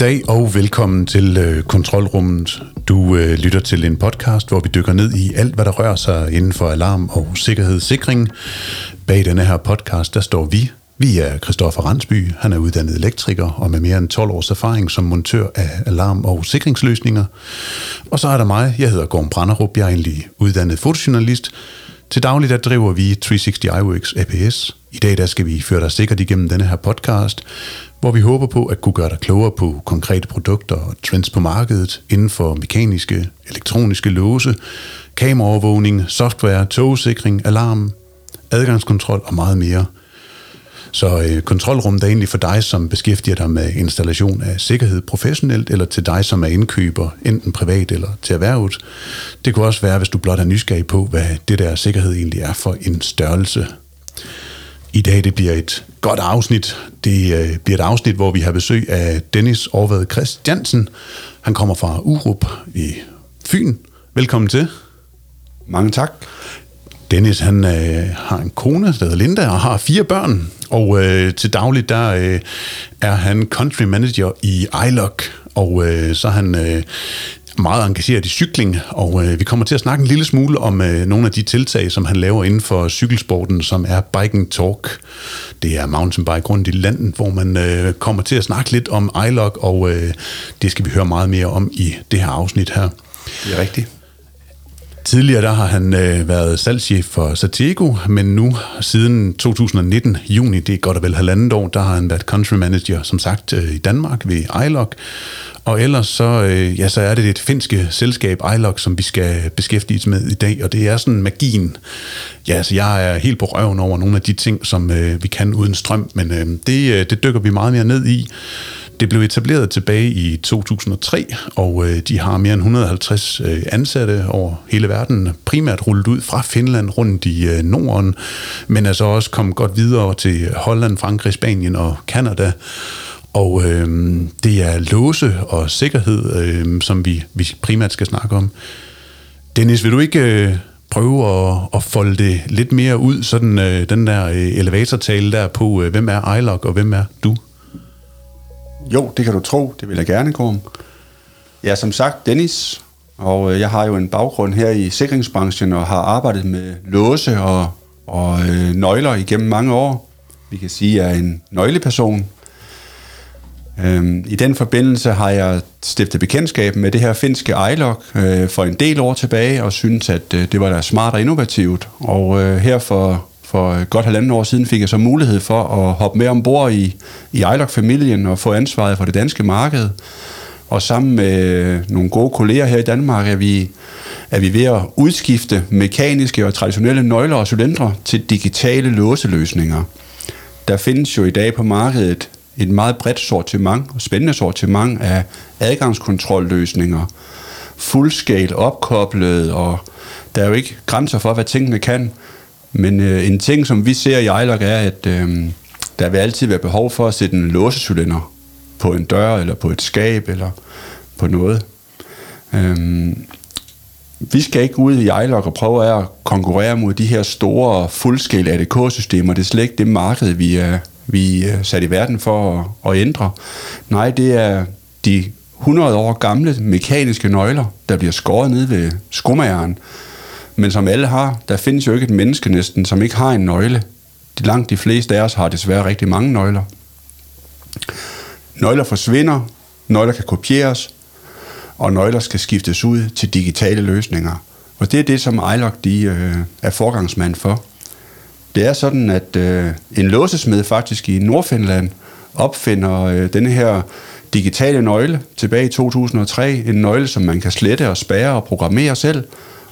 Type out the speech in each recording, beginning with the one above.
dag og velkommen til øh, Kontrolrummet. Du øh, lytter til en podcast, hvor vi dykker ned i alt, hvad der rører sig inden for alarm og sikkerhedssikring. Bag denne her podcast, der står vi. Vi er Christoffer Randsby. Han er uddannet elektriker og med mere end 12 års erfaring som montør af alarm- og sikringsløsninger. Og så er der mig. Jeg hedder Gorm Branderup. Jeg er egentlig uddannet fotojournalist. Til daglig der driver vi 360 iWorks APS. I dag der skal vi føre dig sikkert igennem denne her podcast, hvor vi håber på at kunne gøre dig klogere på konkrete produkter og trends på markedet inden for mekaniske, elektroniske låse, kameraovervågning, software, togsikring, alarm, adgangskontrol og meget mere. Så øh, kontrolrummet er egentlig for dig, som beskæftiger dig med installation af sikkerhed professionelt, eller til dig, som er indkøber, enten privat eller til erhvervet. Det kunne også være, hvis du blot er nysgerrig på, hvad det der sikkerhed egentlig er for en størrelse. I dag det bliver et godt afsnit. Det øh, bliver et afsnit, hvor vi har besøg af Dennis Orvad Christiansen. Han kommer fra Urup i Fyn. Velkommen til. Mange tak. Dennis han øh, har en kone, der hedder Linda, og har fire børn. Og øh, til dagligt der øh, er han country manager i iLock, og øh, så er han øh, meget engageret i cykling, og øh, vi kommer til at snakke en lille smule om øh, nogle af de tiltag, som han laver inden for cykelsporten, som er Biking Talk. Det er mountainbike rundt i landet, hvor man øh, kommer til at snakke lidt om iLog, og øh, det skal vi høre meget mere om i det her afsnit her. Det er rigtigt. Tidligere der har han øh, været salgschef for Satego, men nu siden 2019, juni, det er godt og vel halvandet år, der har han været country manager, som sagt, øh, i Danmark ved iLog. Og ellers så, øh, ja, så er det et finske selskab, iLog, som vi skal beskæftige os med i dag, og det er sådan magien. Ja, så jeg er helt på røven over nogle af de ting, som øh, vi kan uden strøm, men øh, det, øh, det dykker vi meget mere ned i. Det blev etableret tilbage i 2003, og øh, de har mere end 150 øh, ansatte over hele verden, primært rullet ud fra Finland rundt i øh, Norden, men altså også kommet godt videre til Holland, Frankrig, Spanien og Kanada. Og øh, det er låse og sikkerhed, øh, som vi, vi primært skal snakke om. Dennis, vil du ikke øh, prøve at, at folde det lidt mere ud, sådan øh, den der øh, elevatortale der på, øh, hvem er iLock og hvem er du? Jo, det kan du tro. Det vil jeg gerne, Gorm. Jeg er som sagt Dennis, og øh, jeg har jo en baggrund her i sikringsbranchen og har arbejdet med låse og, og øh, nøgler igennem mange år. Vi kan sige, at jeg er en nøgleperson. Øhm, I den forbindelse har jeg stiftet bekendtskab med det her finske iLock øh, for en del år tilbage, og synes, at øh, det var da smart og innovativt. Og øh, her for for øh, godt halvanden år siden fik jeg så mulighed for at hoppe med ombord i, i iLock-familien og få ansvaret for det danske marked. Og sammen med øh, nogle gode kolleger her i Danmark er vi, er vi ved at udskifte mekaniske og traditionelle nøgler og cylindre til digitale låseløsninger. Der findes jo i dag på markedet et meget bredt sortiment og spændende sortiment af adgangskontrolløsninger, fullscale opkoblet, og der er jo ikke grænser for, hvad tingene kan. Men øh, en ting, som vi ser i iLock, er, at øh, der vil altid være behov for at sætte en låsecylinder på en dør, eller på et skab, eller på noget. Øh, vi skal ikke ud i iLock og prøve at konkurrere mod de her store fullscale ADK-systemer. Det er slet ikke det marked, vi er, vi er sat i verden for at, at ændre. Nej, det er de 100 år gamle mekaniske nøgler, der bliver skåret ned ved skumageren, men som alle har, der findes jo ikke et menneske næsten, som ikke har en nøgle. De langt de fleste af os har desværre rigtig mange nøgler. Nøgler forsvinder, nøgler kan kopieres, og nøgler skal skiftes ud til digitale løsninger. Og det er det, som iLock de, øh, er forgangsmand for. Det er sådan, at øh, en låsesmed faktisk i Nordfinland opfinder øh, denne her digitale nøgle tilbage i 2003. En nøgle, som man kan slette og spære og programmere selv,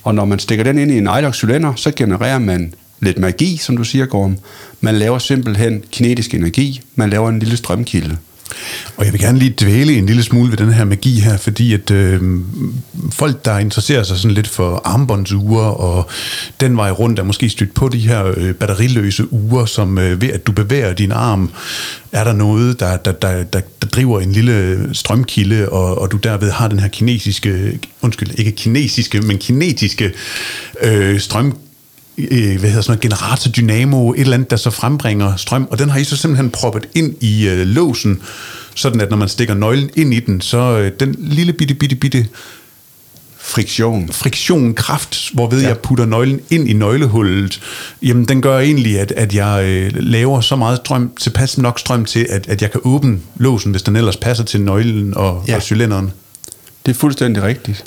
og når man stikker den ind i en Idox-cylinder, så genererer man lidt magi, som du siger, Gorm. Man laver simpelthen kinetisk energi. Man laver en lille strømkilde. Og jeg vil gerne lige dvæle en lille smule ved den her magi her, fordi at øh, folk, der interesserer sig sådan lidt for armbåndsure og den vej rundt, er måske stødt på de her øh, batteriløse ure, som øh, ved at du bevæger din arm, er der noget, der, der, der, der, der driver en lille strømkilde, og, og du derved har den her kinesiske, undskyld, ikke kinesiske, men kinetiske øh, strøm øh, hvad hedder sådan noget, generator dynamo, et eller andet, der så frembringer strøm, og den har I så simpelthen proppet ind i øh, låsen, sådan at når man stikker nøglen ind i den, så øh, den lille bitte, bitte, bitte Friktion. friktion, kraft, hvorved ja. jeg putter nøglen ind i nøglehullet, jamen den gør egentlig, at, at jeg øh, laver så meget strøm, tilpas nok strøm til, at, at jeg kan åbne låsen, hvis den ellers passer til nøglen og. Ja. og cylinderen. Det er fuldstændig rigtigt.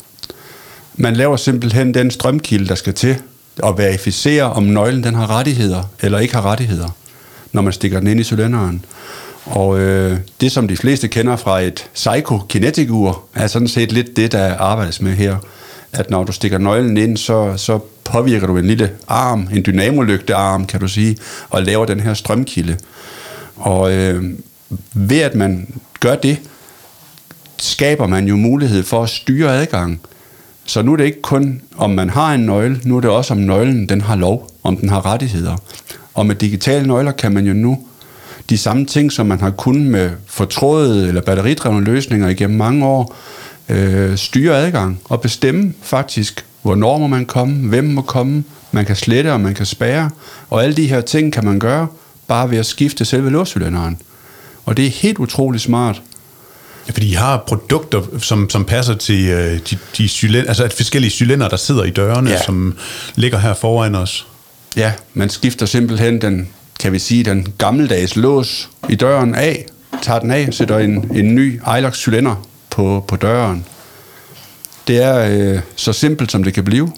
Man laver simpelthen den strømkilde, der skal til at verificere, om nøglen den har rettigheder eller ikke har rettigheder, når man stikker den ind i cylinderen. Og øh, det, som de fleste kender fra et psychokinetic-ur, er sådan set lidt det, der arbejdes med her. At når du stikker nøglen ind, så, så påvirker du en lille arm, en dynamolygtearm, kan du sige, og laver den her strømkilde. Og øh, ved at man gør det, skaber man jo mulighed for at styre adgang. Så nu er det ikke kun, om man har en nøgle, nu er det også, om nøglen den har lov, om den har rettigheder. Og med digitale nøgler kan man jo nu de samme ting, som man har kunnet med fortrådede eller batteridrevne løsninger igennem mange år, øh, styre adgang og bestemme faktisk, hvornår må man komme, hvem må komme, man kan slette og man kan spærre, og alle de her ting kan man gøre bare ved at skifte selve låscylinderen. Og det er helt utroligt smart. Fordi I har produkter, som, som passer til øh, de, de cylinder, altså at forskellige cylinder, der sidder i dørene, ja. Som ligger her foran os. Ja, man skifter simpelthen den, kan vi sige, den gammeldags lås i døren af, tager den af, sætter en, en ny Ilox cylinder på, på døren. Det er øh, så simpelt, som det kan blive.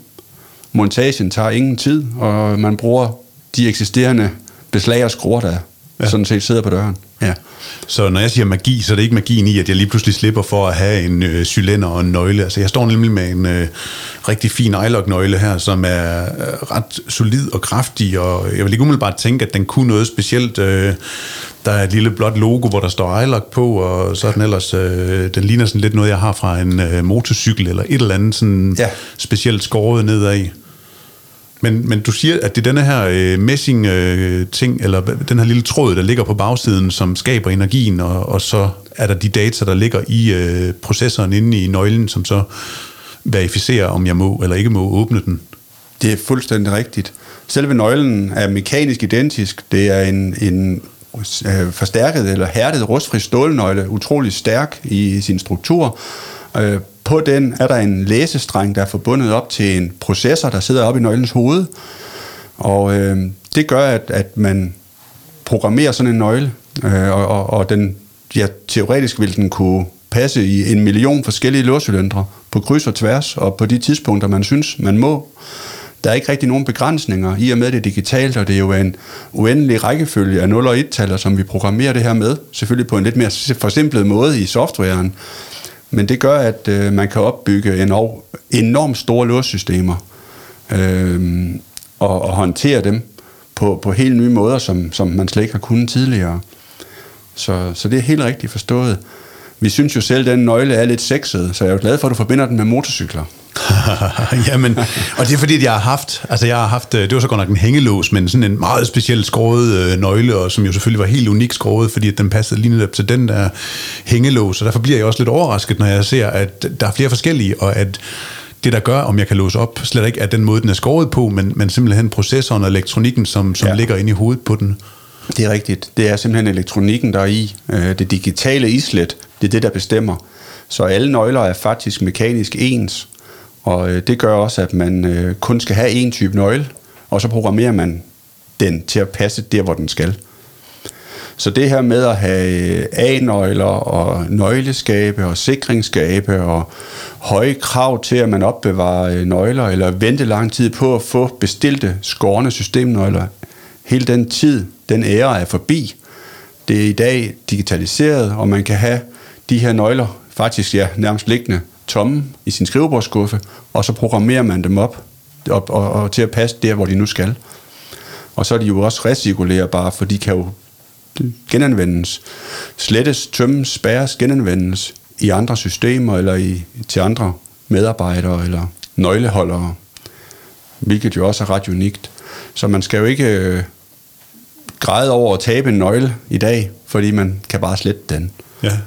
Montagen tager ingen tid, og man bruger de eksisterende beslag og skruer, der ja. sådan set sidder på døren. Ja. Så når jeg siger magi, så er det ikke magien i, at jeg lige pludselig slipper for at have en øh, cylinder og en nøgle. Altså jeg står nemlig med en øh, rigtig fin iLock-nøgle her, som er øh, ret solid og kraftig, og jeg vil ikke umiddelbart tænke, at den kunne noget specielt. Øh, der er et lille blåt logo, hvor der står iLock på, og så er den ellers, øh, den ligner sådan lidt noget, jeg har fra en øh, motorcykel, eller et eller andet sådan Ja. specielt skåret nedad. Men, men du siger, at det er denne her øh, messing-ting, øh, eller den her lille tråd, der ligger på bagsiden, som skaber energien, og, og så er der de data, der ligger i øh, processoren inde i nøglen, som så verificerer, om jeg må eller ikke må åbne den. Det er fuldstændig rigtigt. Selve nøglen er mekanisk identisk. Det er en, en øh, forstærket eller hærdet rustfri stålnøgle, utrolig stærk i sin struktur. Øh, på den er der en læsestreng, der er forbundet op til en processor, der sidder oppe i nøglens hoved. Og øh, det gør, at, at man programmerer sådan en nøgle, øh, og, og, og den, ja, teoretisk vil den kunne passe i en million forskellige låscylindre på kryds og tværs, og på de tidspunkter, man synes, man må. Der er ikke rigtig nogen begrænsninger, i og med det er digitalt, og det er jo en uendelig rækkefølge af 0 og 1-taller, som vi programmerer det her med. Selvfølgelig på en lidt mere forsimplet måde i softwaren. Men det gør, at øh, man kan opbygge enorm, enormt store låssystemer øh, og, og håndtere dem på, på helt nye måder, som, som man slet ikke har kunnet tidligere. Så, så det er helt rigtigt forstået. Vi synes jo selv, at den nøgle er lidt sexet, så jeg er jo glad for, at du forbinder den med motorcykler. Jamen, og det er fordi, at jeg har haft, altså jeg har haft, øh, det var så godt nok en hængelås, men sådan en meget specielt skåret øh, nøgle, og som jo selvfølgelig var helt unik skåret, fordi at den passede lige netop til den der hængelås, og derfor bliver jeg også lidt overrasket, når jeg ser, at der er flere forskellige, og at det, der gør, om jeg kan låse op, slet ikke er den måde, den er skåret på, men, men simpelthen processoren og elektronikken, som, som ja. Ja. ligger inde i hovedet på den. Det er rigtigt. Det er simpelthen elektronikken, der er i. Øh, Det digitale islet, det er det, der bestemmer. Så alle nøgler er faktisk mekanisk ens. Og øh, det gør også, at man øh, kun skal have én type nøgle, og så programmerer man den til at passe der, hvor den skal. Så det her med at have øh, A-nøgler og nøgleskabe og sikringsskabe og høje krav til, at man opbevarer øh, nøgler, eller vente lang tid på at få bestilte skårne systemnøgler, hele den tid, den ære er forbi. Det er i dag digitaliseret, og man kan have de her nøgler faktisk ja, nærmest liggende tomme i sin skrivebordsskuffe, og så programmerer man dem op, op og, og til at passe der, hvor de nu skal. Og så er de jo også recirkulerbare, for de kan jo genanvendes, slettes, tømmes, spærres, genanvendes i andre systemer eller i, til andre medarbejdere eller nøgleholdere, hvilket jo også er ret unikt. Så man skal jo ikke øh, græde over at tabe en nøgle i dag, fordi man kan bare slette den. Ja.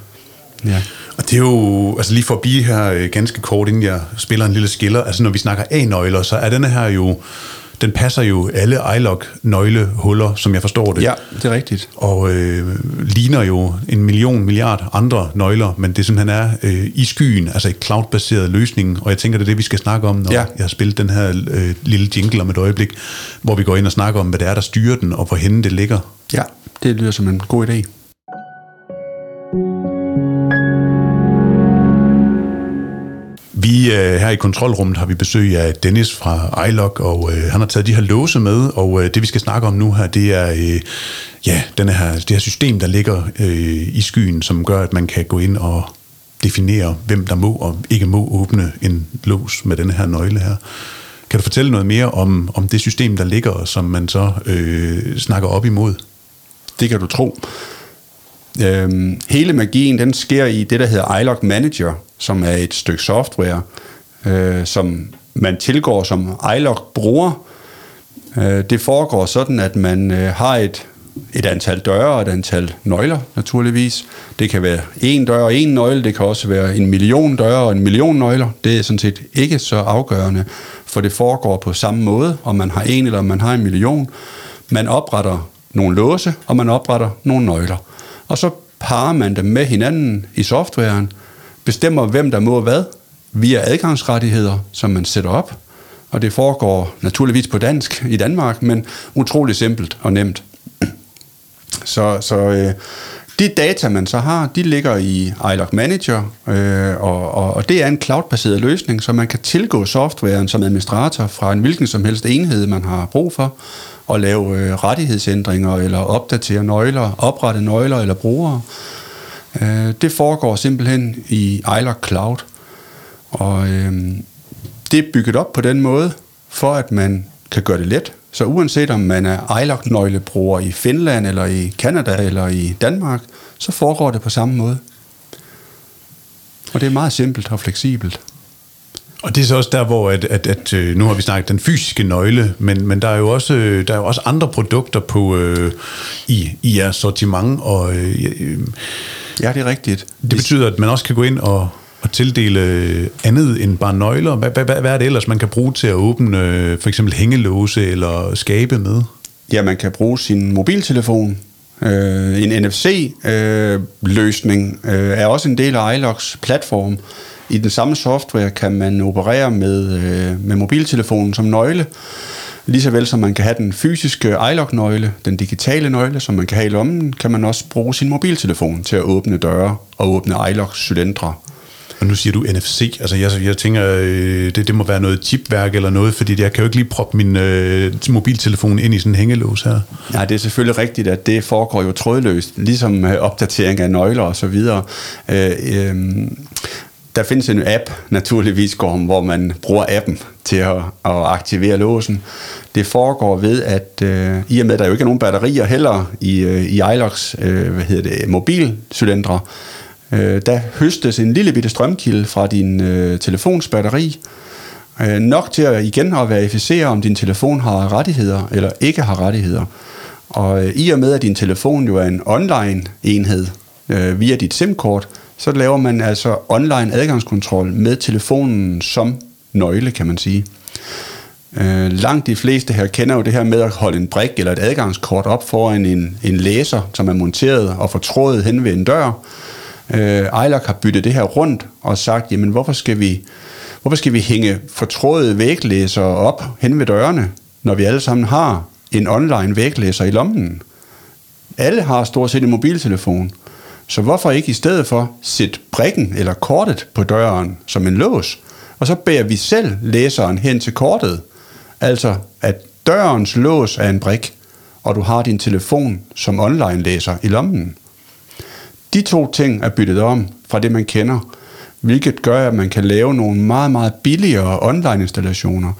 Ja. Og det er jo, altså lige for at blive her øh, ganske kort, inden jeg spiller en lille skiller, altså når vi snakker A-nøgler, så er denne her jo den passer jo alle iLock-nøglehuller, som jeg forstår det. Ja, det er rigtigt. Og øh, ligner jo en million milliard andre nøgler, men det simpelthen er øh, i skyen, altså et cloud-baseret løsning, og jeg tænker, det er det, vi skal snakke om, når ja. jeg har spillet den her øh, lille jingle om et øjeblik, hvor vi går ind og snakker om, hvad det er, der styrer den, og hvorhen det ligger. Ja, det lyder som en god idé. Vi øh, her i kontrolrummet har vi besøg af Dennis fra iLock, og øh, han har taget de her låse med, og øh, det vi skal snakke om nu her, det er øh, ja, den her, det her system, der ligger øh, i skyen, som gør, at man kan gå ind og definere, hvem der må og ikke må åbne en lås med den her nøgle her. Kan du fortælle noget mere om, om det system, der ligger, som man så øh, snakker op imod? Det kan du tro. Øhm, hele magien, den sker i det, der hedder iLog Manager, som er et stykke software, øh, som man tilgår som iLog bruger. Øh, det foregår sådan, at man øh, har et, et antal døre og et antal nøgler, naturligvis. Det kan være en dør og en nøgle, det kan også være en million døre og en million nøgler. Det er sådan set ikke så afgørende, for det foregår på samme måde, om man har en eller om man har en million. Man opretter nogle låse, og man opretter nogle nøgler. Og så parer man dem med hinanden i softwaren, bestemmer, hvem der må hvad, via adgangsrettigheder, som man sætter op. Og det foregår naturligvis på dansk i Danmark, men utrolig simpelt og nemt. Så, så øh, de data, man så har, de ligger i iLog Manager, øh, og, og, og det er en cloud-baseret løsning, så man kan tilgå softwaren som administrator fra en hvilken som helst enhed, man har brug for, og lave øh, rettighedsændringer, eller opdatere nøgler, oprette nøgler eller brugere. Øh, det foregår simpelthen i iLog Cloud, og øh, det er bygget op på den måde, for at man kan gøre det let. Så uanset om man er iLock-nøglebruger i Finland, eller i Kanada, eller i Danmark, så foregår det på samme måde. Og det er meget simpelt og fleksibelt. Og det er så også der, hvor at, at, at, øh, nu har vi snakket den fysiske nøgle, men, men der, er jo også, øh, der er jo også andre produkter på, øh, i, i jeres sortiment. Og, øh, ja, det er rigtigt. Det betyder, at man også kan gå ind og, at tildele andet end bare nøgler. Hvad, hvad, hvad er det ellers, man kan bruge til at åbne øh, for eksempel hængelåse eller skabe med? Ja, man kan bruge sin mobiltelefon. Øh, en NFC-løsning øh, øh, er også en del af iLocks platform. I den samme software kan man operere med, øh, med mobiltelefonen som nøgle, lige så vel som man kan have den fysiske iLock-nøgle, den digitale nøgle, som man kan have i lommen, kan man også bruge sin mobiltelefon til at åbne døre og åbne iLock-cylindre. Og nu siger du NFC, altså jeg, jeg tænker, øh, det, det må være noget chipværk eller noget, fordi jeg kan jo ikke lige proppe min øh, mobiltelefon ind i sådan en hængelås her. Nej, det er selvfølgelig rigtigt, at det foregår jo trådløst, ligesom øh, opdatering af nøgler og så videre. Øh, øh, der findes en app, naturligvis, hvor man bruger appen til at, at aktivere låsen. Det foregår ved, at øh, i og med, at der jo ikke er nogen batterier heller i, øh, i iLox øh, hvad hedder det, mobilcylindre, øh, der høstes en lille bitte strømkilde fra din øh, telefons batteri, øh, nok til at igen at verificere, om din telefon har rettigheder eller ikke har rettigheder. Og øh, i og med, at din telefon jo er en online enhed øh, via dit SIM-kort, så laver man altså online adgangskontrol med telefonen som nøgle, kan man sige. Øh, langt de fleste her kender jo det her med at holde en brik eller et adgangskort op foran en, en læser, som er monteret og fortrådet hen ved en dør. Øh, Eilert har byttet det her rundt og sagt, jamen hvorfor skal vi, hvorfor skal vi hænge fortrådede væglæsere op hen ved dørene, når vi alle sammen har en online væglæser i lommen? Alle har stort set en mobiltelefon. Så hvorfor ikke i stedet for sætte brikken eller kortet på døren som en lås, og så bærer vi selv læseren hen til kortet. Altså, at dørens lås er en brik, og du har din telefon som online-læser i lommen. De to ting er byttet om fra det, man kender, hvilket gør, at man kan lave nogle meget, meget billigere online-installationer,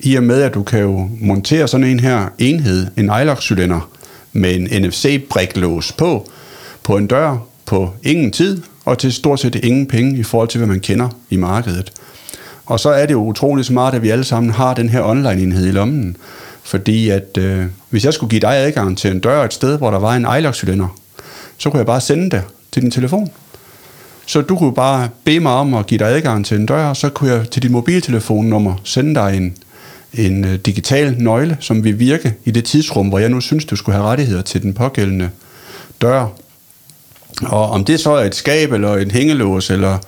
i og med, at du kan jo montere sådan en her enhed, en iLock-cylinder, med en NFC-briklås på, på en dør, på ingen tid, og til stort set ingen penge i forhold til, hvad man kender i markedet. Og så er det jo utroligt smart, at vi alle sammen har den her online-enhed i lommen. Fordi at øh, hvis jeg skulle give dig adgang til en dør et sted, hvor der var en iLock-cylinder, så kunne jeg bare sende det til din telefon. Så du kunne bare bede mig om at give dig adgang til en dør, så kunne jeg til dit mobiltelefonnummer sende dig en, en øh, digital nøgle, som vil virke i det tidsrum, hvor jeg nu synes, du skulle have rettigheder til den pågældende dør. Og om det så er et skab, eller en hængelås, eller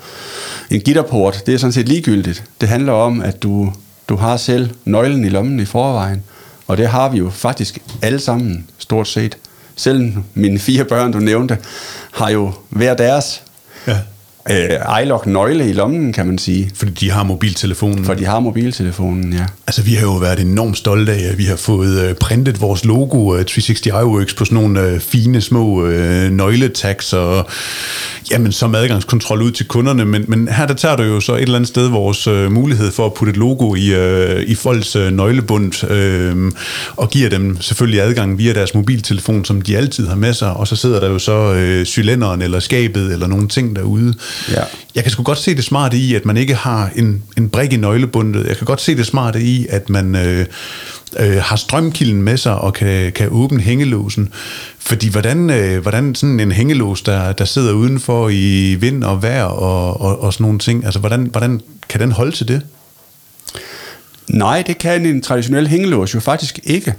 en gitterport, det er sådan set ligegyldigt. Det handler om, at du, du har selv nøglen i lommen i forvejen, og det har vi jo faktisk alle sammen, stort set. Selv mine fire børn, du nævnte, har jo hver deres ja øh, iLock-nøgle i lommen, kan man sige. Fordi de har mobiltelefonen. For de har mobiltelefonen, ja. Altså, vi har jo været enormt stolte af, at vi har fået øh, printet vores logo uh, 360 iWorks på sådan nogle uh, fine små uh, nøgletags, og jamen, som adgangskontrol ud til kunderne. Men, men her der tager du jo så et eller andet sted vores uh, mulighed for at putte et logo i, uh, i folks uh, nøglebund, uh, og giver dem selvfølgelig adgang via deres mobiltelefon, som de altid har med sig, og så sidder der jo så uh, cylinderen eller skabet eller nogle ting derude. Ja. Jeg kan sgu godt se det smarte i, at man ikke har en, en brik i nøglebundet. Jeg kan godt se det smarte i, at man øh, øh, har strømkilden med sig og kan, kan åbne hængelåsen. Fordi hvordan, øh, hvordan sådan en hængelås, der, der sidder udenfor i vind og vejr og, og, og sådan nogle ting, altså hvordan, hvordan kan den holde til det? Nej, det kan en traditionel hængelås jo faktisk ikke.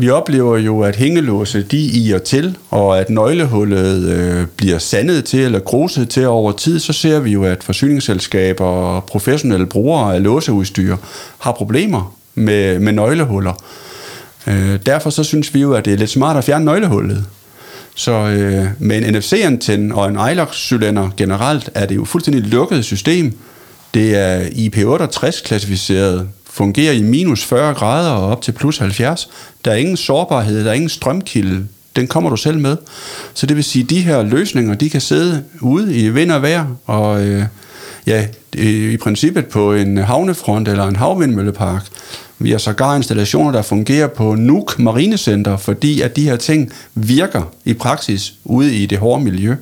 Vi oplever jo, at hængelåse de i og til, og at nøglehullet øh, bliver sandet til eller gruset til over tid, så ser vi jo, at forsyningsselskaber og professionelle brugere af låseudstyr har problemer med, med nøglehuller. Øh, derfor så synes vi jo, at det er lidt smart at fjerne nøglehullet. Så øh, med en NFC-antenne og en iLock-cylinder generelt er det jo fuldstændig lukket system. Det er IP68 klassificeret fungerer i minus 40 grader og op til plus 70. Der er ingen sårbarhed, der er ingen strømkilde. Den kommer du selv med. Så det vil sige, at de her løsninger, de kan sidde ude i vind og vejr, og øh, ja, i princippet på en havnefront eller en havvindmøllepark. Vi har sågar installationer, der fungerer på Nuuk Marinecenter, fordi at de her ting virker i praksis ude i det hårde miljø.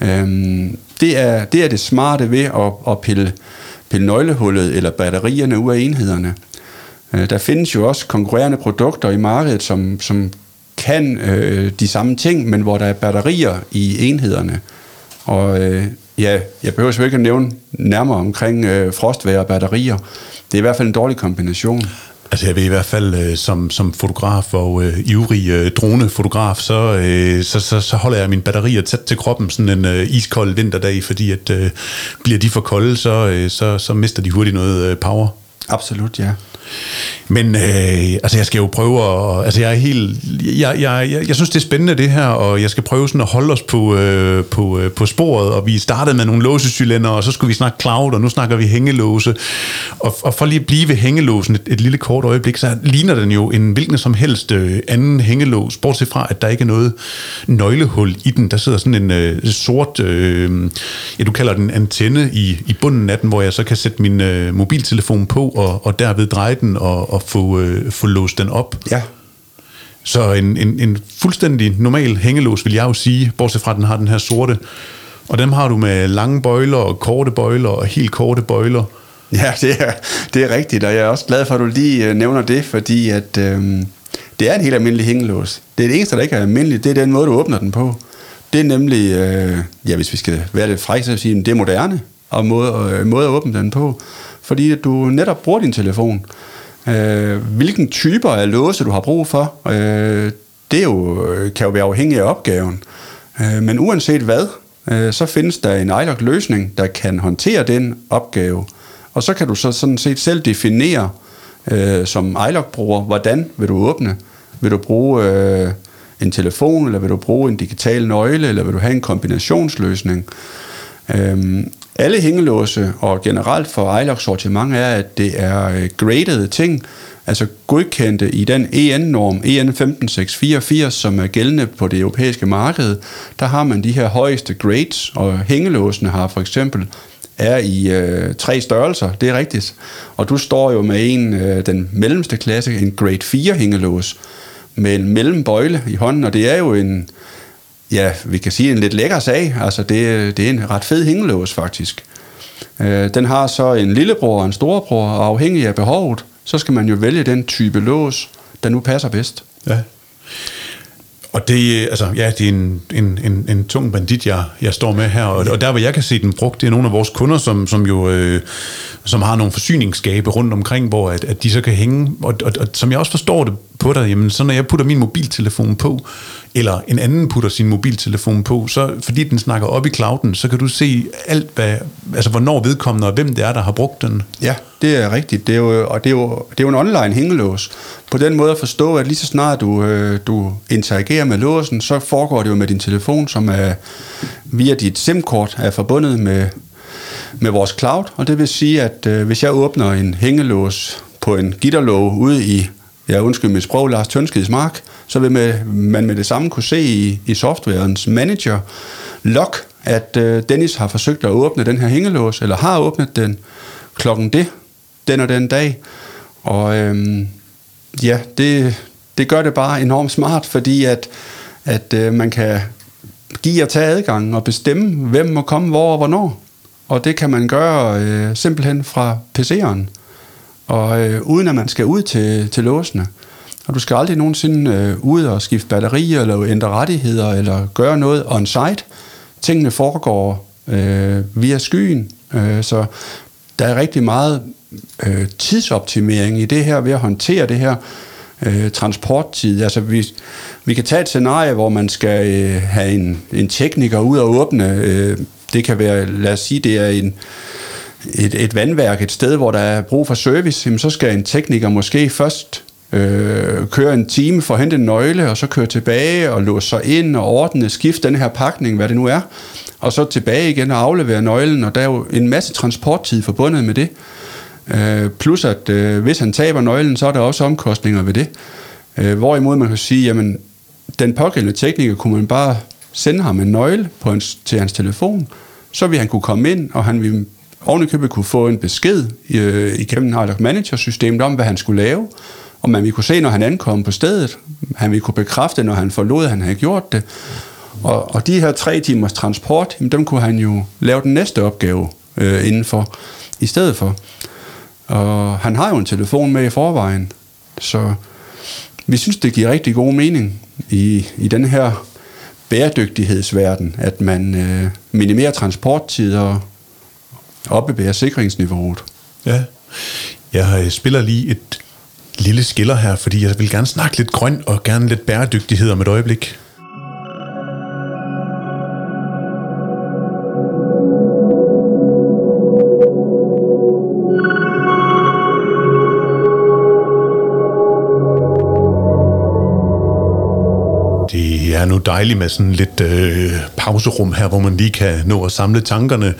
Øhm, det, er, det er det smarte ved at, at pille pille nøglehullet eller batterierne ud af enhederne. Øh, der findes jo også konkurrerende produkter i markedet, som, som kan øh, de samme ting, men hvor der er batterier i enhederne. Og øh, ja, jeg behøver selvfølgelig ikke at nævne nærmere omkring øh, frostvær og batterier. Det er i hvert fald en dårlig kombination. Altså jeg vil i hvert fald, øh, som, som fotograf og øh, ivrig øh, dronefotograf, så, øh, så, så, så holder jeg mine batterier tæt til kroppen sådan en øh, iskold vinterdag, fordi at øh, bliver de for kolde, så, øh, så, så mister de hurtigt noget øh, power. Absolut, ja. Men øh, altså, jeg skal jo prøve at... Altså, jeg er helt... Jeg, jeg, jeg, jeg synes, det er spændende, det her, og jeg skal prøve sådan at holde os på, øh, på, øh, på sporet, og vi startede med nogle låsecylinder, og så skulle vi snakke cloud, og nu snakker vi hængelåse. Og, og for lige at blive ved hængelåsen et, et lille kort øjeblik, så ligner den jo en hvilken som helst øh, anden hængelås, bortset fra, at der ikke er noget nøglehul i den. Der sidder sådan en øh, sort, øh, ja, du kalder den antenne i, i bunden af den, hvor jeg så kan sætte min øh, mobiltelefon på, og, og derved dreje den og, og få, øh, få låst den op. Ja. Så en, en, en fuldstændig normal hængelås, vil jeg jo sige, bortset fra, at den har den her sorte. Og dem har du med lange bøjler og korte bøjler og helt korte bøjler. Ja, det er, det er rigtigt, og jeg er også glad for, at du lige øh, nævner det, fordi at, øhm, det er en helt almindelig hængelås. Det er det eneste, der ikke er almindeligt, det er den måde, du åbner den på. Det er nemlig, øh, ja, hvis vi skal være lidt frække, så vil sige, det er moderne og måde, øh, måde at åbne den på fordi du netop bruger din telefon. Øh, hvilken typer af låse du har brug for, øh, det er jo, øh, kan jo være afhængig af opgaven. Øh, men uanset hvad, øh, så findes der en iLock-løsning, der kan håndtere den opgave. Og så kan du så sådan set selv definere øh, som iLock-bruger, hvordan vil du åbne. Vil du bruge øh, en telefon, eller vil du bruge en digital nøgle, eller vil du have en kombinationsløsning? Øhm, alle hængelåse og generelt for iLock sortiment er, at det er øh, graded ting, altså godkendte i den EN-norm, EN 15684, som er gældende på det europæiske marked. Der har man de her højeste grades, og hængelåsene har for eksempel er i øh, tre størrelser, det er rigtigt. Og du står jo med en, øh, den mellemste klasse, en grade 4 hængelås, med en mellembøjle i hånden, og det er jo en, ja, vi kan sige en lidt lækker sag. Altså, det, det er en ret fed hængelås, faktisk. Øh, den har så en lillebror og en storebror, og afhængig af behovet, så skal man jo vælge den type lås, der nu passer bedst. Ja. Og det, altså, ja, det er en, en, en, en tung bandit, jeg, jeg står med her, og, og der, hvor jeg kan se den brugt, det er nogle af vores kunder, som, som jo øh, som har nogle forsyningsskabe rundt omkring, hvor at, at de så kan hænge, og, og, og som jeg også forstår det på dig, jamen, så når jeg putter min mobiltelefon på, eller en anden putter sin mobiltelefon på, så fordi den snakker op i clouden, så kan du se alt, hvad, altså hvornår vedkommende og hvem det er, der har brugt den. Ja, det er rigtigt. Det er jo, og det er, jo, det er jo en online hængelås. På den måde at forstå, at lige så snart du, øh, du interagerer med låsen, så foregår det jo med din telefon, som er via dit SIM-kort er forbundet med, med vores cloud. Og det vil sige, at øh, hvis jeg åbner en hængelås på en gitterlåge ude i, ja, undskyld mit sprog, Lars Tønskeds mark, så vil man med det samme kunne se i, i softwarens manager log, at øh, Dennis har forsøgt at åbne den her hængelås, eller har åbnet den klokken det, den og den dag. Og øhm, ja, det, det gør det bare enormt smart, fordi at, at øh, man kan give og tage adgang og bestemme, hvem må komme hvor og hvornår. Og det kan man gøre øh, simpelthen fra PC'eren, og øh, uden at man skal ud til, til låsene. Og du skal aldrig nogensinde øh, ud og skifte batterier, eller ændre rettigheder, eller gøre noget on-site. Tingene foregår øh, via skyen, øh, så der er rigtig meget øh, tidsoptimering i det her, ved at håndtere det her øh, transporttid. Altså vi, vi kan tage et scenarie, hvor man skal øh, have en, en tekniker ud og åbne. Øh, det kan være, lad os sige, det er en, et, et vandværk, et sted, hvor der er brug for service, jamen, så skal en tekniker måske først øh, køre en time for at hente en nøgle, og så køre tilbage og låse sig ind og ordne, skifte den her pakning, hvad det nu er, og så tilbage igen og aflevere nøglen, og der er jo en masse transporttid forbundet med det. Øh, plus at øh, hvis han taber nøglen, så er der også omkostninger ved det. Øh, hvorimod man kan sige, jamen den pågældende tekniker kunne man bare sende ham en nøgle på hans, til hans telefon, så vil han kunne komme ind, og han vil ovenikøbet kunne få en besked øh, igennem Outlook Manager-systemet om, hvad han skulle lave, og man ville kunne se, når han ankom på stedet. Han ville kunne bekræfte, når han forlod, at han havde gjort det. Og, og de her tre timers transport, jamen, dem kunne han jo lave den næste opgave øh, indenfor, i stedet for. Og han har jo en telefon med i forvejen, så vi synes, det giver rigtig god mening i, i den her bæredygtighedsverden, at man øh, minimerer transporttid og opbevæger sikringsniveauet. Ja, jeg spiller lige et lille skiller her, fordi jeg vil gerne snakke lidt grøn og gerne lidt bæredygtighed om et øjeblik. Nu dejligt med sådan lidt øh, pauserum her, hvor man lige kan nå at samle tankerne.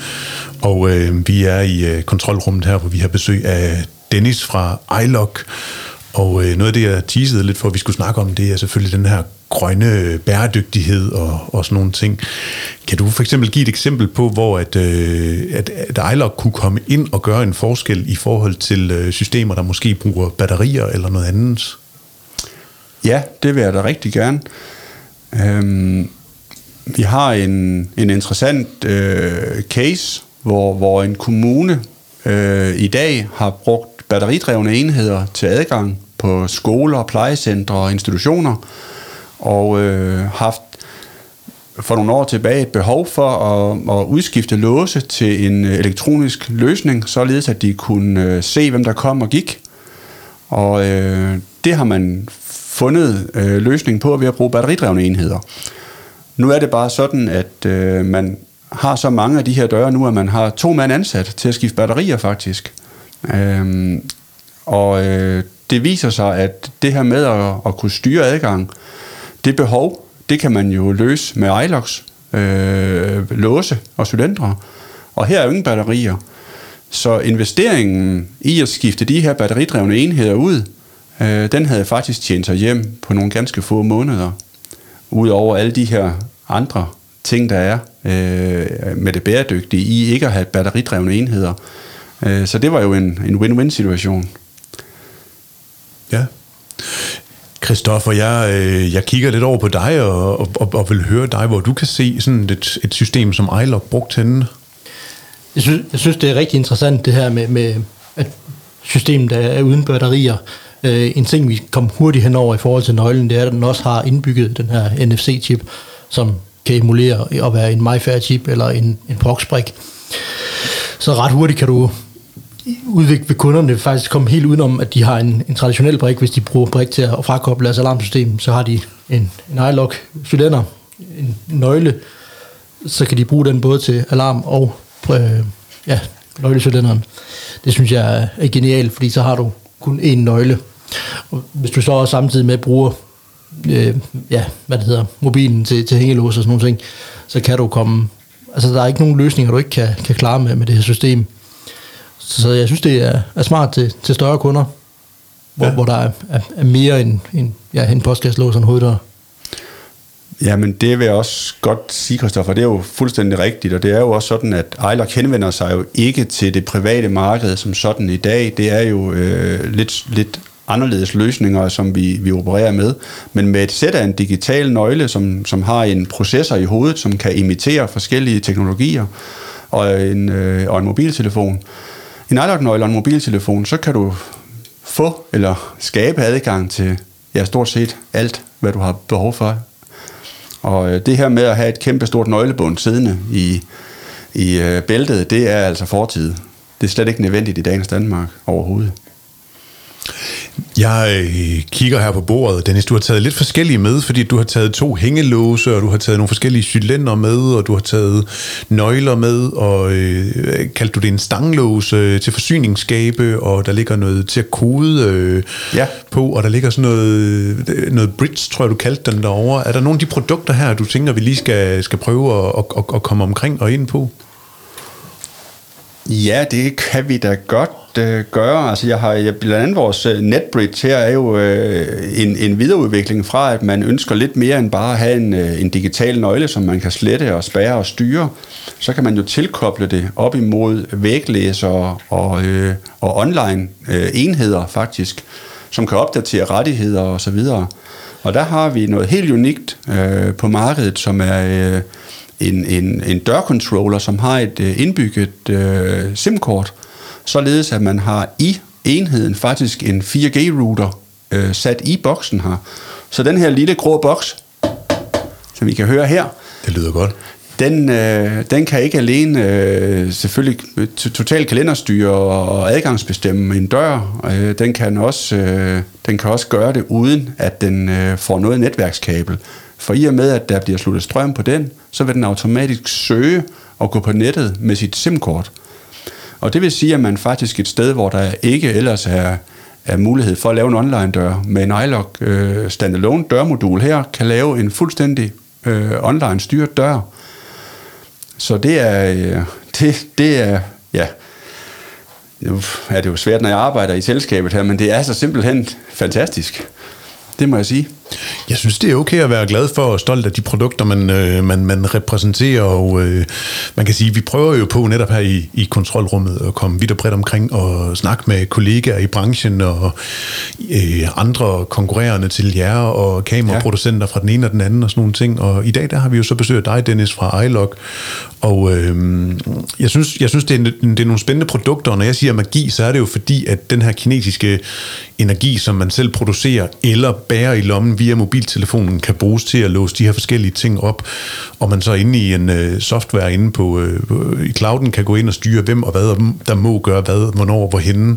Og øh, vi er i øh, kontrolrummet her, hvor vi har besøg af Dennis fra iLock. Og øh, noget af det, jeg teasede lidt for, at vi skulle snakke om, det er selvfølgelig den her grønne bæredygtighed og, og sådan nogle ting. Kan du for eksempel give et eksempel på, hvor at, øh, at, at iLock kunne komme ind og gøre en forskel i forhold til øh, systemer, der måske bruger batterier eller noget andet? Ja, det vil jeg da rigtig gerne. Øhm, vi har en, en interessant øh, case, hvor, hvor en kommune øh, i dag har brugt batteridrevne enheder til adgang på skoler, plejecentre og institutioner, og øh, haft for nogle år tilbage et behov for at, at udskifte låse til en øh, elektronisk løsning, således at de kunne øh, se, hvem der kom og gik. Og øh, det har man fundet øh, løsningen på ved at bruge batteridrevne enheder. Nu er det bare sådan, at øh, man har så mange af de her døre nu, at man har to mand ansat til at skifte batterier faktisk. Øhm, og øh, det viser sig, at det her med at, at kunne styre adgang, det behov, det kan man jo løse med iLox, øh, låse og cylindre. Og her er jo ingen batterier. Så investeringen i at skifte de her batteridrevne enheder ud, øh, den havde faktisk tjent sig hjem på nogle ganske få måneder. Udover alle de her andre ting, der er øh, med det bæredygtige i ikke at have batteridrevne enheder. Øh, så det var jo en, en win-win situation. Ja. Christoffer, jeg, øh, jeg kigger lidt over på dig og, og, og vil høre dig, hvor du kan se sådan et, et system som iLog brugt henne. Jeg synes, jeg synes, det er rigtig interessant det her med, med at systemet er uden batterier. Øh, en ting, vi kom hurtigt henover i forhold til nøglen, det er, at den også har indbygget den her NFC-chip, som kan emulere at være en MyFair-chip eller en, en proxbrik. Så ret hurtigt kan du udvikle ved kunderne faktisk komme helt udenom, at de har en, en traditionel brik, hvis de bruger brik til at frakoble deres alarmsystem, så har de en, en iLock cylinder, en nøgle, så kan de bruge den både til alarm og øh, ja, nøglecylinderen. Det synes jeg er genialt, fordi så har du kun én nøgle. Og hvis du så også samtidig med bruger øh, ja, hvad det hedder, mobilen til, til hængelås og sådan nogle ting, så kan du komme... Altså, der er ikke nogen løsninger, du ikke kan, kan klare med, med det her system. Så jeg synes, det er, er smart til, til større kunder, hvor, ja. hvor der er, er, er mere end, end ja, en postkasselås og en hoveddør. Jamen, det vil jeg også godt sige, Christoffer. Det er jo fuldstændig rigtigt, og det er jo også sådan, at iLock henvender sig jo ikke til det private marked som sådan i dag. Det er jo øh, lidt, lidt anderledes løsninger, som vi, vi opererer med. Men med et sæt af en digital nøgle, som, som har en processor i hovedet, som kan imitere forskellige teknologier, og en, øh, og en mobiltelefon. En iLock-nøgle og en mobiltelefon, så kan du få eller skabe adgang til ja, stort set alt, hvad du har behov for og øh, det her med at have et kæmpe stort nøglebund siddende i, i øh, bæltet, det er altså fortid. Det er slet ikke nødvendigt i dagens Danmark overhovedet. Jeg øh, kigger her på bordet. Dennis, du har taget lidt forskellige med, fordi du har taget to hængelåse, og du har taget nogle forskellige cylinder med, og du har taget nøgler med, og øh, kaldte du det en stanglåse øh, til forsyningsskabe, og der ligger noget til at kode øh, ja. på, og der ligger sådan noget, øh, noget bridge, tror jeg, du kaldte den derovre. Er der nogle af de produkter her, du tænker, vi lige skal, skal prøve at, at, at komme omkring og ind på? Ja, det kan vi da godt øh, gøre. Altså, jeg har jeg, blandt andet vores øh, NetBridge her er jo øh, en, en videreudvikling fra, at man ønsker lidt mere end bare at have en, øh, en digital nøgle, som man kan slette og spære og styre. Så kan man jo tilkoble det op imod væglæsere og, øh, og online øh, enheder faktisk, som kan opdatere rettigheder og så videre. Og der har vi noget helt unikt øh, på markedet, som er øh, en, en, en dørcontroller, som har et øh, indbygget øh, SIM-kort, således at man har i enheden faktisk en 4G-router øh, sat i boksen her. Så den her lille grå boks, som vi kan høre her, det lyder godt. Den, øh, den kan ikke alene øh, selvfølgelig totalt kalenderstyre og adgangsbestemme en dør. Øh, den, kan også, øh, den kan også gøre det uden, at den øh, får noget netværkskabel. For i og med, at der bliver sluttet strøm på den, så vil den automatisk søge og gå på nettet med sit SIM-kort. Og det vil sige, at man faktisk et sted, hvor der ikke ellers er, er mulighed for at lave en online-dør, med en iLock øh, standalone dørmodul her, kan lave en fuldstændig øh, online styret dør. Så det er, øh, det, det er, ja, nu er det jo svært, når jeg arbejder i selskabet her, men det er så simpelthen fantastisk. Det må jeg sige. Jeg synes, det er okay at være glad for og stolt af de produkter, man, øh, man, man repræsenterer, og øh, man kan sige, vi prøver jo på netop her i, i kontrolrummet at komme vidt og bredt omkring og snakke med kollegaer i branchen og øh, andre konkurrerende til jer og kameraproducenter ja. fra den ene og den anden og sådan nogle ting. Og i dag der har vi jo så besøgt dig, Dennis, fra iLog, og øh, jeg synes, jeg synes det, er, det er nogle spændende produkter, og når jeg siger magi, så er det jo fordi, at den her kinesiske energi, som man selv producerer eller bærer i lommen via mobiltelefonen, kan bruges til at låse de her forskellige ting op, og man så inde i en øh, software inde på øh, i clouden kan gå ind og styre, hvem og hvad der må gøre hvad, hvornår, hvorhenne.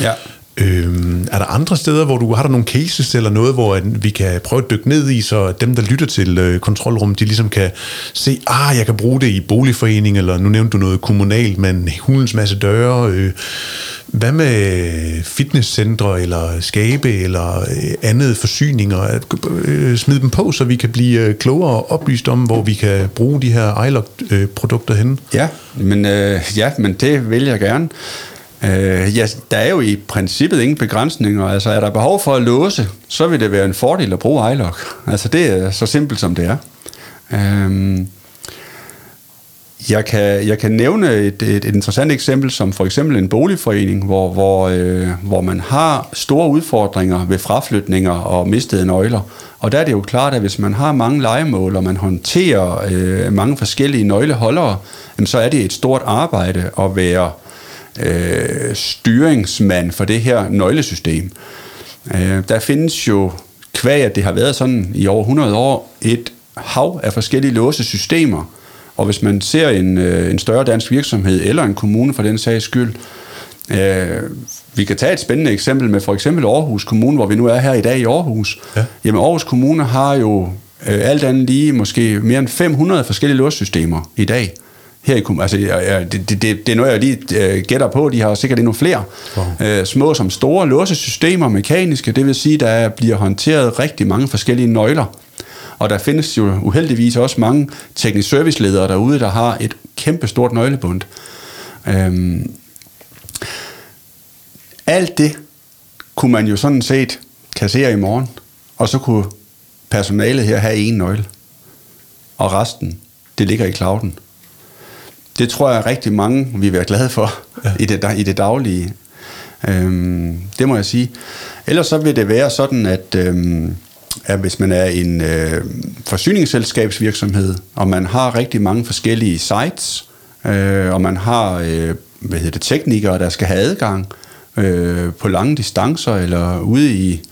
Ja. Øhm, er der andre steder, hvor du har der nogle cases eller noget, hvor vi kan prøve at dykke ned i, så dem, der lytter til øh, kontrolrum, de ligesom kan se, ah, jeg kan bruge det i boligforening, eller nu nævnte du noget kommunalt, men hulens masse døre. Øh, hvad med fitnesscentre eller skabe eller øh, andet forsyninger? Øh, smid dem på, så vi kan blive øh, klogere og oplyst om, hvor vi kan bruge de her iLog-produkter øh, henne. Ja, men, øh, ja, men det vil jeg gerne. Øh, ja, der er jo i princippet ingen begrænsninger. Altså, er der behov for at låse, så vil det være en fordel at bruge iLock. Altså, det er så simpelt, som det er. Øh, jeg kan, jeg kan nævne et, et, et interessant eksempel, som for eksempel en boligforening, hvor, hvor, øh, hvor man har store udfordringer ved fraflytninger og mistede nøgler. Og der er det jo klart, at hvis man har mange legemål, og man håndterer øh, mange forskellige nøgleholdere, jamen, så er det et stort arbejde at være øh, styringsmand for det her nøglesystem. Øh, der findes jo, kvæg at det har været sådan i over 100 år, et hav af forskellige låsesystemer. Og hvis man ser en, øh, en større dansk virksomhed, eller en kommune for den sags skyld, øh, vi kan tage et spændende eksempel med for eksempel Aarhus Kommune, hvor vi nu er her i dag i Aarhus. Ja. Jamen Aarhus Kommune har jo øh, alt andet lige måske mere end 500 forskellige låssystemer i dag her i kommunen. Altså, det, det, det, det er noget, jeg lige øh, gætter på. De har sikkert endnu flere. Wow. Øh, små som store låsesystemer, mekaniske. Det vil sige, der bliver håndteret rigtig mange forskellige nøgler. Og der findes jo uheldigvis også mange teknisk serviceledere derude, der har et kæmpe stort nøglebund. Øhm, alt det kunne man jo sådan set kassere i morgen, og så kunne personalet her have en nøgle. Og resten, det ligger i clouden. Det tror jeg rigtig mange vil være glade for ja. i, det, i det daglige. Øhm, det må jeg sige. Ellers så vil det være sådan, at, øhm, at hvis man er en øh, forsyningsselskabsvirksomhed, og man har rigtig mange forskellige sites, øh, og man har øh, hvad hedder det, teknikere, der skal have adgang øh, på lange distancer eller ude i,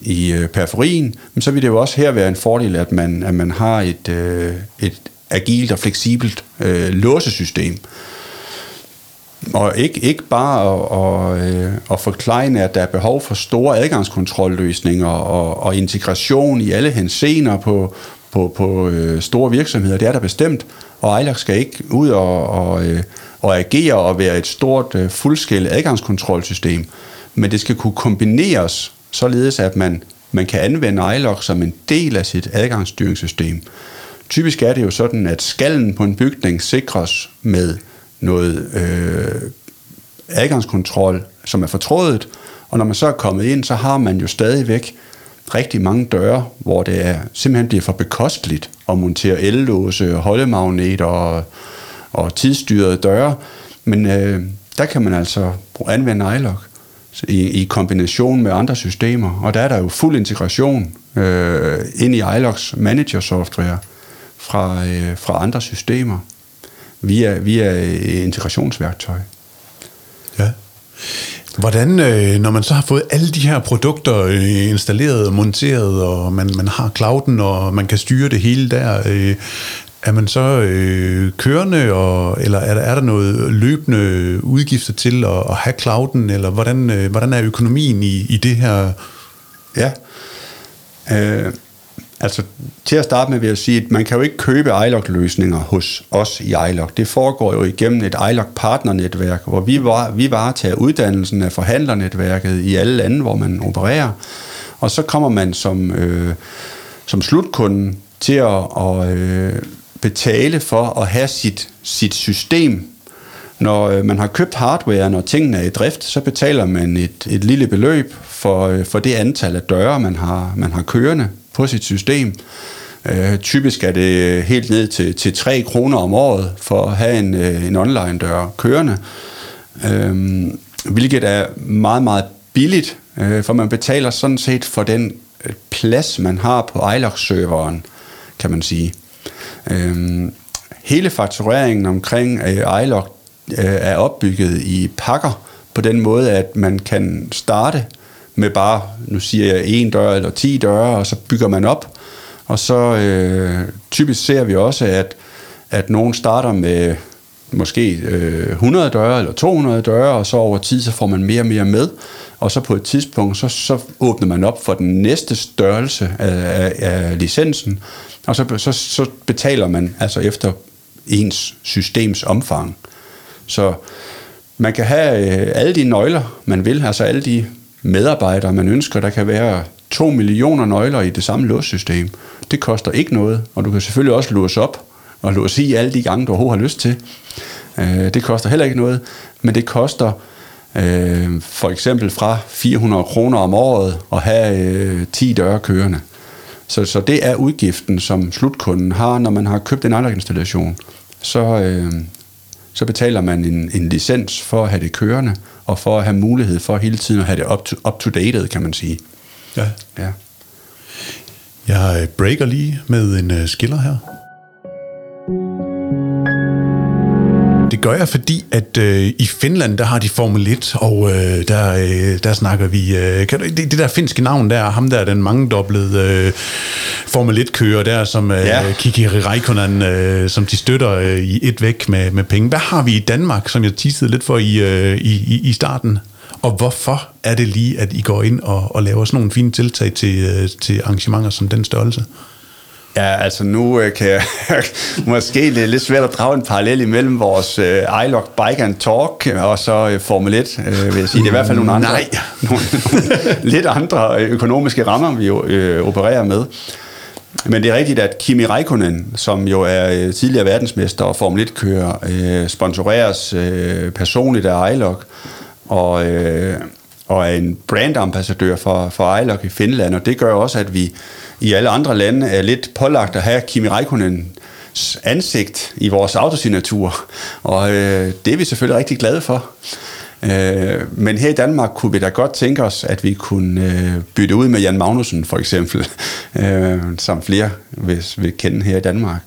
i øh, periferien, så vil det jo også her være en fordel, at man, at man har et, øh, et agilt og fleksibelt øh, låsesystem. Og ikke, ikke bare at, at, øh, at forklare, at der er behov for store adgangskontrolløsninger og, og integration i alle hensener på, på, på øh, store virksomheder. Det er der bestemt, og Ejlak skal ikke ud og, og, øh, og agere og være et stort øh, fuldskæld adgangskontrolsystem, men det skal kunne kombineres således, at man, man kan anvende iLock som en del af sit adgangsstyringssystem. Typisk er det jo sådan, at skallen på en bygning sikres med noget øh, adgangskontrol, som er fortrådet, og når man så er kommet ind, så har man jo stadigvæk rigtig mange døre, hvor det er, simpelthen bliver for bekosteligt at montere ellåse, holdemagneter og, og tidsstyrede døre. Men øh, der kan man altså anvende iLock i, i kombination med andre systemer, og der er der jo fuld integration øh, ind i iLocks manager software fra, øh, fra andre systemer via, via integrationsværktøj. Ja. Hvordan, øh, når man så har fået alle de her produkter øh, installeret og monteret, og man, man har clouden, og man kan styre det hele der, øh, er man så øh, kørende, og, eller er der, er der noget løbende udgifter til at, at have clouden, eller hvordan, øh, hvordan er økonomien i, i det her? Ja, øh, altså til at starte med vil jeg sige, at man kan jo ikke købe iLock-løsninger hos os i iLock. Det foregår jo igennem et iLock-partnernetværk, hvor vi, var, vi varetager uddannelsen af forhandlernetværket i alle lande, hvor man opererer. Og så kommer man som, øh, som slutkunde til at, at øh, betale for at have sit, sit system. Når øh, man har købt hardware, når tingene er i drift, så betaler man et, et lille beløb for, øh, for det antal af døre, man har, man har kørende på sit system. Øh, typisk er det helt ned til, til 3 kroner om året for at have en, øh, en online dør kørende, øh, hvilket er meget, meget billigt, øh, for man betaler sådan set for den øh, plads, man har på iLog-serveren, kan man sige. Øh, hele faktureringen omkring øh, iLog øh, er opbygget i pakker på den måde, at man kan starte med bare, nu siger jeg, en dør eller ti døre, og så bygger man op. Og så øh, typisk ser vi også, at, at nogen starter med måske øh, 100 døre eller 200 døre, og så over tid, så får man mere og mere med. Og så på et tidspunkt, så, så åbner man op for den næste størrelse af, af, af licensen, og så, så, så betaler man altså efter ens systems omfang. Så man kan have øh, alle de nøgler, man vil, altså alle de medarbejdere, man ønsker. Der kan være 2 millioner nøgler i det samme låssystem. Det koster ikke noget, og du kan selvfølgelig også låse op og låse i alle de gange, du overhovedet har lyst til. Øh, det koster heller ikke noget, men det koster øh, for eksempel fra 400 kroner om året at have øh, 10 døre kørende. Så, så det er udgiften, som slutkunden har, når man har købt en installation. Så, øh, så betaler man en, en licens for at have det kørende, og for at have mulighed for hele tiden at have det up to, up to kan man sige. Ja. ja. Jeg breaker lige med en uh, skiller her. Gør jeg, fordi at øh, i Finland, der har de Formel 1, og øh, der, øh, der snakker vi... Øh, kan du, det, det der finske navn der, ham der, den mangedoblede øh, Formel 1-kører der, som øh, ja. Kiki Raikkonen, øh, som de støtter øh, i et væk med, med penge. Hvad har vi i Danmark, som jeg teasede lidt for i, øh, i, i starten? Og hvorfor er det lige, at I går ind og, og laver sådan nogle fine tiltag til, øh, til arrangementer som den størrelse? Ja, altså nu øh, kan jeg måske det er lidt svært at drage en parallel imellem vores øh, iLog Bike and Talk og så øh, Formel 1, øh, vil jeg sige. Det er i hvert fald nogle andre, Nej. nogle, nogle lidt andre økonomiske rammer, vi jo øh, opererer med. Men det er rigtigt, at Kimi Raikkonen, som jo er øh, tidligere verdensmester og Formel 1-kører, øh, sponsoreres øh, personligt af iLog og, øh, og er en brandambassadør for, for iLog i Finland, og det gør også, at vi i alle andre lande er lidt pålagt at have Kimi Räikkönen ansigt i vores autosignatur, og øh, det er vi selvfølgelig rigtig glade for. Øh, men her i Danmark kunne vi da godt tænke os, at vi kunne øh, bytte ud med Jan Magnussen for eksempel, øh, som flere vil, vil kende her i Danmark.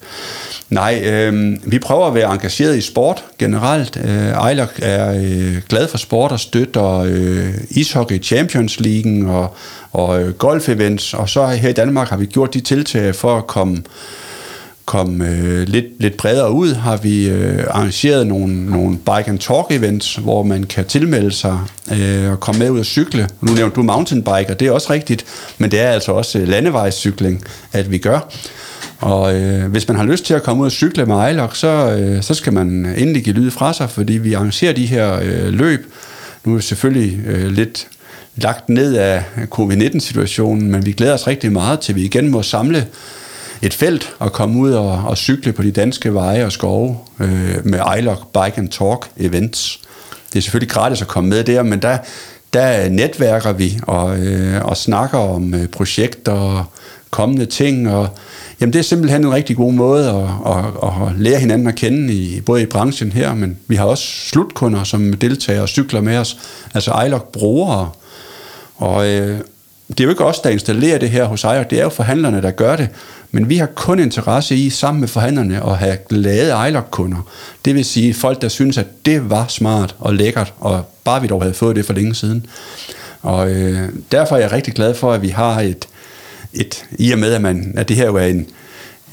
Nej, øh, vi prøver at være engageret i sport generelt. Øh, Ejler er øh, glad for sport og støtter øh, ishockey Champions League og, og øh, golf-events, og så her i Danmark har vi gjort de tiltag for at komme komme øh, lidt, lidt bredere ud, har vi øh, arrangeret nogle, nogle bike and talk events, hvor man kan tilmelde sig øh, og komme med ud og cykle. Nu nævnte du mountainbike, og det er også rigtigt, men det er altså også øh, landevejscykling, at vi gør. Og øh, hvis man har lyst til at komme ud og cykle med Ejlok, så, øh, så skal man endelig give lyd fra sig, fordi vi arrangerer de her øh, løb. Nu er det selvfølgelig øh, lidt lagt ned af covid-19-situationen, men vi glæder os rigtig meget til, at vi igen må samle et felt og komme ud og, og cykle på de danske veje og skove øh, med iLog Bike and Talk events. Det er selvfølgelig gratis at komme med der, men der, der netværker vi og, øh, og snakker om øh, projekter og kommende ting, og jamen, det er simpelthen en rigtig god måde at, at, at lære hinanden at kende, i, både i branchen her, men vi har også slutkunder, som deltager og cykler med os, altså iLog brugere, og øh, det er jo ikke os, der installerer det her hos ejer, det er jo forhandlerne, der gør det. Men vi har kun interesse i, sammen med forhandlerne, at have glade iLog-kunder. Det vil sige folk, der synes, at det var smart og lækkert, og bare vi dog havde fået det for længe siden. Og øh, derfor er jeg rigtig glad for, at vi har et, et i og med, at, man, at det her jo er en,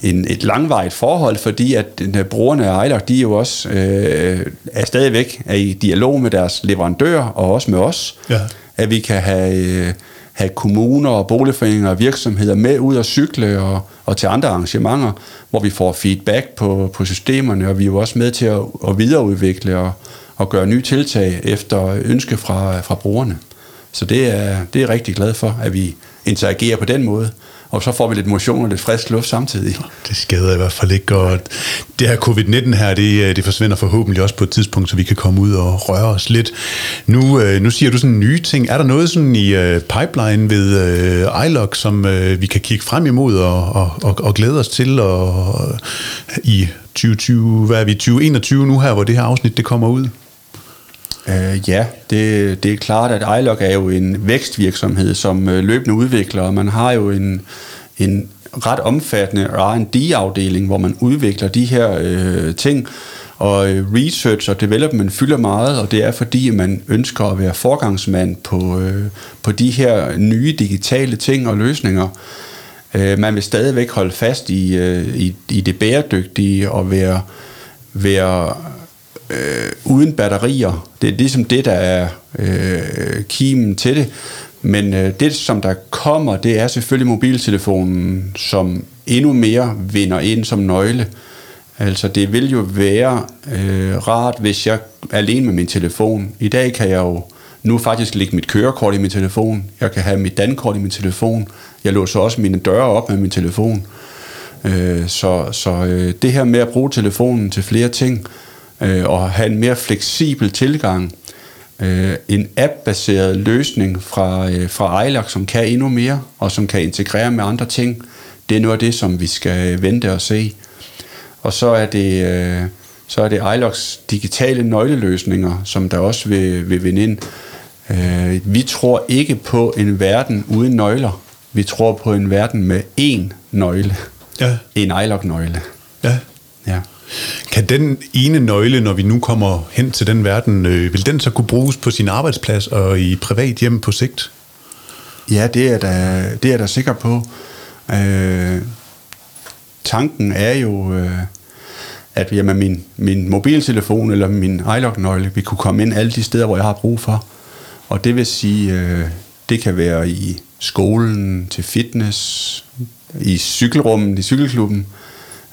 en, et langvarigt forhold, fordi at brugerne af iLog, de er jo også øh, er stadigvæk er i dialog med deres leverandører, og også med os. Ja. At vi kan have... Øh, have kommuner og boligforeninger og virksomheder med ud og cykle og, og til andre arrangementer, hvor vi får feedback på, på systemerne, og vi er jo også med til at, at videreudvikle og, og gøre nye tiltag efter ønske fra, fra brugerne. Så det er, det er jeg rigtig glad for, at vi interagerer på den måde og så får vi lidt motion og lidt frisk luft samtidig. Det skader i hvert fald ikke, og det her covid-19 her, det, øh, det forsvinder forhåbentlig også på et tidspunkt, så vi kan komme ud og røre os lidt. Nu, øh, nu siger du sådan nye ting. Er der noget sådan i øh, pipeline ved iLog, som vi kan kigge frem imod og, og, og, og glæde os til og, i 2020, hvad er vi, 2021 nu her, hvor det her afsnit det kommer ud? Øh, ja, det, det er klart, at iLog er jo en vækstvirksomhed, som øh, løbende udvikler, og man har jo en, en ret omfattende R&D-afdeling, hvor man udvikler de her øh, ting, og øh, research og development fylder meget, og det er fordi, man ønsker at være forgangsmand på, øh, på de her nye digitale ting og løsninger. Øh, man vil stadigvæk holde fast i, øh, i, i det bæredygtige og være, være øh, uden batterier. Det er ligesom det, der er øh, kimen til det. Men øh, det, som der kommer, det er selvfølgelig mobiltelefonen, som endnu mere vinder ind som nøgle. Altså det vil jo være øh, rart, hvis jeg er alene med min telefon. I dag kan jeg jo nu faktisk lægge mit kørekort i min telefon. Jeg kan have mit dankort i min telefon. Jeg låser også mine døre op med min telefon. Øh, så så øh, det her med at bruge telefonen til flere ting, øh, og have en mere fleksibel tilgang. Øh, en app-baseret løsning fra, øh, fra iLog, som kan endnu mere, og som kan integrere med andre ting. Det er noget af det, som vi skal vente og se. Og så er det, øh, så er det iLogs digitale nøgleløsninger, som der også vil, vil vinde ind. Øh, vi tror ikke på en verden uden nøgler. Vi tror på en verden med én nøgle. Ja. En iLog-nøgle. Ja. Ja. Kan den ene nøgle, når vi nu kommer hen til den verden, øh, vil den så kunne bruges på sin arbejdsplads og i privat hjem på sigt? Ja, det er der, det er der sikker på. Øh, tanken er jo, øh, at jamen, min, min mobiltelefon eller min iLog-nøgle vil kunne komme ind alle de steder, hvor jeg har brug for. Og det vil sige, øh, det kan være i skolen, til fitness, i cykelrummet, i cykelklubben. Øh,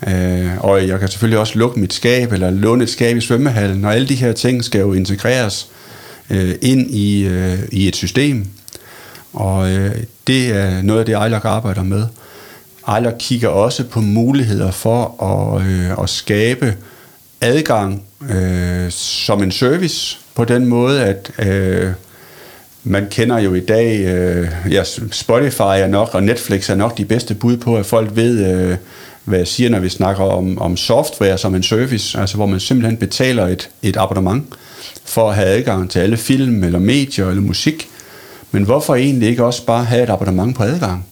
Øh, og jeg kan selvfølgelig også lukke mit skab, eller låne et skab i svømmehallen, og alle de her ting skal jo integreres øh, ind i, øh, i et system. Og øh, det er noget af det, Ejlok arbejder med. Ejlok kigger også på muligheder for at, øh, at skabe adgang øh, som en service på den måde, at øh, man kender jo i dag, øh, ja, Spotify er nok, og Netflix er nok de bedste bud på, at folk ved, øh, hvad jeg siger, når vi snakker om, om software som en service, altså hvor man simpelthen betaler et, et abonnement for at have adgang til alle film, eller medier, eller musik. Men hvorfor egentlig ikke også bare have et abonnement på adgang?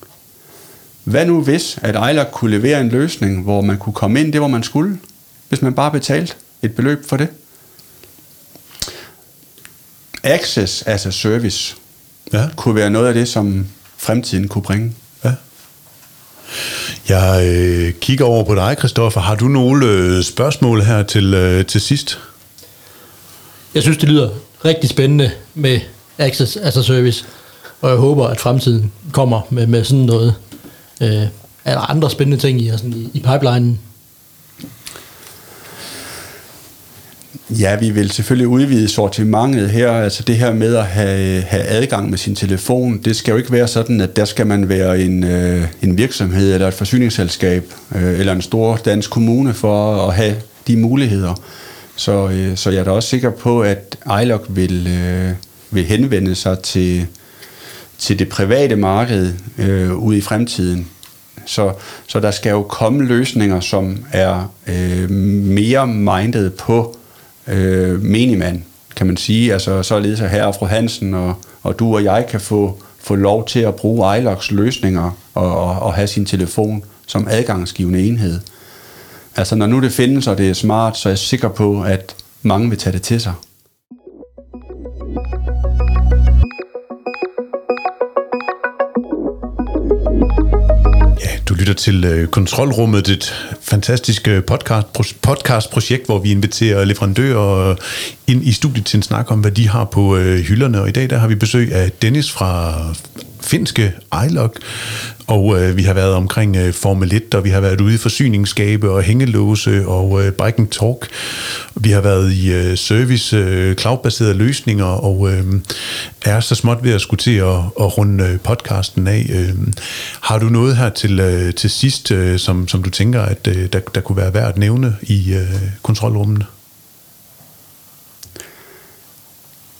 Hvad nu hvis, at Ejler kunne levere en løsning, hvor man kunne komme ind det, hvor man skulle, hvis man bare betalte et beløb for det? Access as a service ja. kunne være noget af det, som fremtiden kunne bringe. Ja. Jeg øh, kigger over på dig, Kristoffer. Har du nogle øh, spørgsmål her til, øh, til sidst? Jeg synes, det lyder rigtig spændende med Access as a Service, og jeg håber, at fremtiden kommer med, med sådan noget. Øh, er der andre spændende ting i, sådan i, i pipelinen? Ja, vi vil selvfølgelig udvide sortimentet her. Altså det her med at have, have adgang med sin telefon, det skal jo ikke være sådan, at der skal man være en, øh, en virksomhed eller et forsyningsselskab øh, eller en stor dansk kommune for at have de muligheder. Så, øh, så jeg er da også sikker på, at iLog vil, øh, vil henvende sig til, til det private marked øh, ude i fremtiden. Så, så der skal jo komme løsninger, som er øh, mere mindet på øh, menigmand, kan man sige. Altså således at herre og fru Hansen og, og du og jeg kan få, få lov til at bruge iLogs løsninger og, og, og have sin telefon som adgangsgivende enhed. Altså når nu det findes, og det er smart, så er jeg sikker på, at mange vil tage det til sig. Lytter til øh, Kontrolrummet, et fantastisk øh, podcast, podcastprojekt, hvor vi inviterer leverandører øh, ind i studiet til en snak om, hvad de har på øh, hylderne. Og i dag der har vi besøg af Dennis fra finske iLog, og øh, vi har været omkring øh, Formel 1, og vi har været ude i forsyningsskabe og hængelåse og øh, Bike Talk. Vi har været i øh, service, øh, cloudbaserede løsninger, og øh, er så småt ved at skulle til at, at runde øh, podcasten af. Øh, har du noget her til, øh, til sidst, øh, som, som du tænker, at øh, der, der kunne være værd at nævne i øh, kontrolrummene?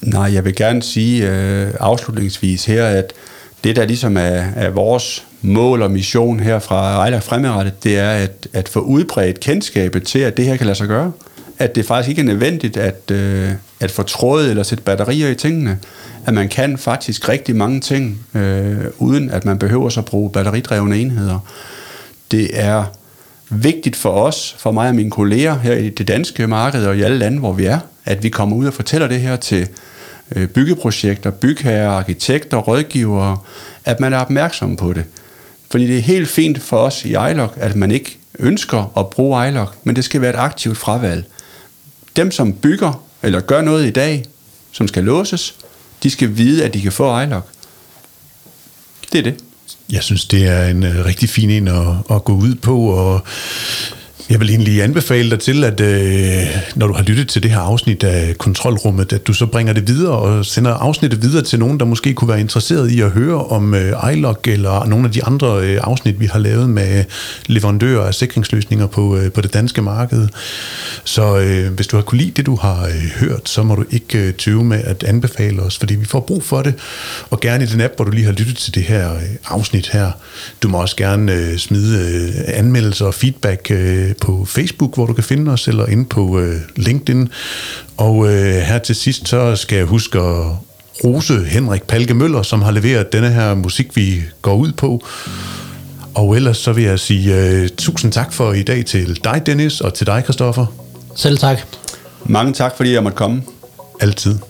Nej, jeg vil gerne sige øh, afslutningsvis her, at det, der ligesom er, er vores mål og mission her fra Ejler fremadrettet, det er at, at få udbredt kendskabet til, at det her kan lade sig gøre. At det faktisk ikke er nødvendigt at, øh, at få tråd eller sætte batterier i tingene. At man kan faktisk rigtig mange ting, øh, uden at man behøver så at bruge batteridrevne enheder. Det er vigtigt for os, for mig og mine kolleger her i det danske marked og i alle lande, hvor vi er, at vi kommer ud og fortæller det her til øh, Øh, byggeprojekter, bygherrer, arkitekter, rådgivere, at man er opmærksom på det. Fordi det er helt fint for os i iLog, at man ikke ønsker at bruge iLog, men det skal være et aktivt fravalg. Dem, som bygger eller gør noget i dag, som skal låses, de skal vide, at de kan få iLog. Det er det. Jeg synes, det er en øh, rigtig fin en at, at gå ud på, og jeg vil egentlig anbefale dig til, at øh, når du har lyttet til det her afsnit af Kontrolrummet, at du så bringer det videre og sender afsnittet videre til nogen, der måske kunne være interesseret i at høre om øh, iLog eller nogle af de andre øh, afsnit, vi har lavet med leverandører af sikringsløsninger på, øh, på det danske marked. Så øh, hvis du har kunne lide det, du har øh, hørt, så må du ikke øh, tøve med at anbefale os, fordi vi får brug for det, og gerne i den app, hvor du lige har lyttet til det her øh, afsnit her. Du må også gerne øh, smide øh, anmeldelser og feedback øh, på Facebook, hvor du kan finde os, eller inde på øh, LinkedIn. Og øh, her til sidst, så skal jeg huske at rose Henrik Palke Møller, som har leveret denne her musik, vi går ud på. Og ellers så vil jeg sige uh, tusind tak for i dag til dig, Dennis, og til dig, Christoffer. Selv tak. Mange tak, fordi jeg måtte komme. Altid.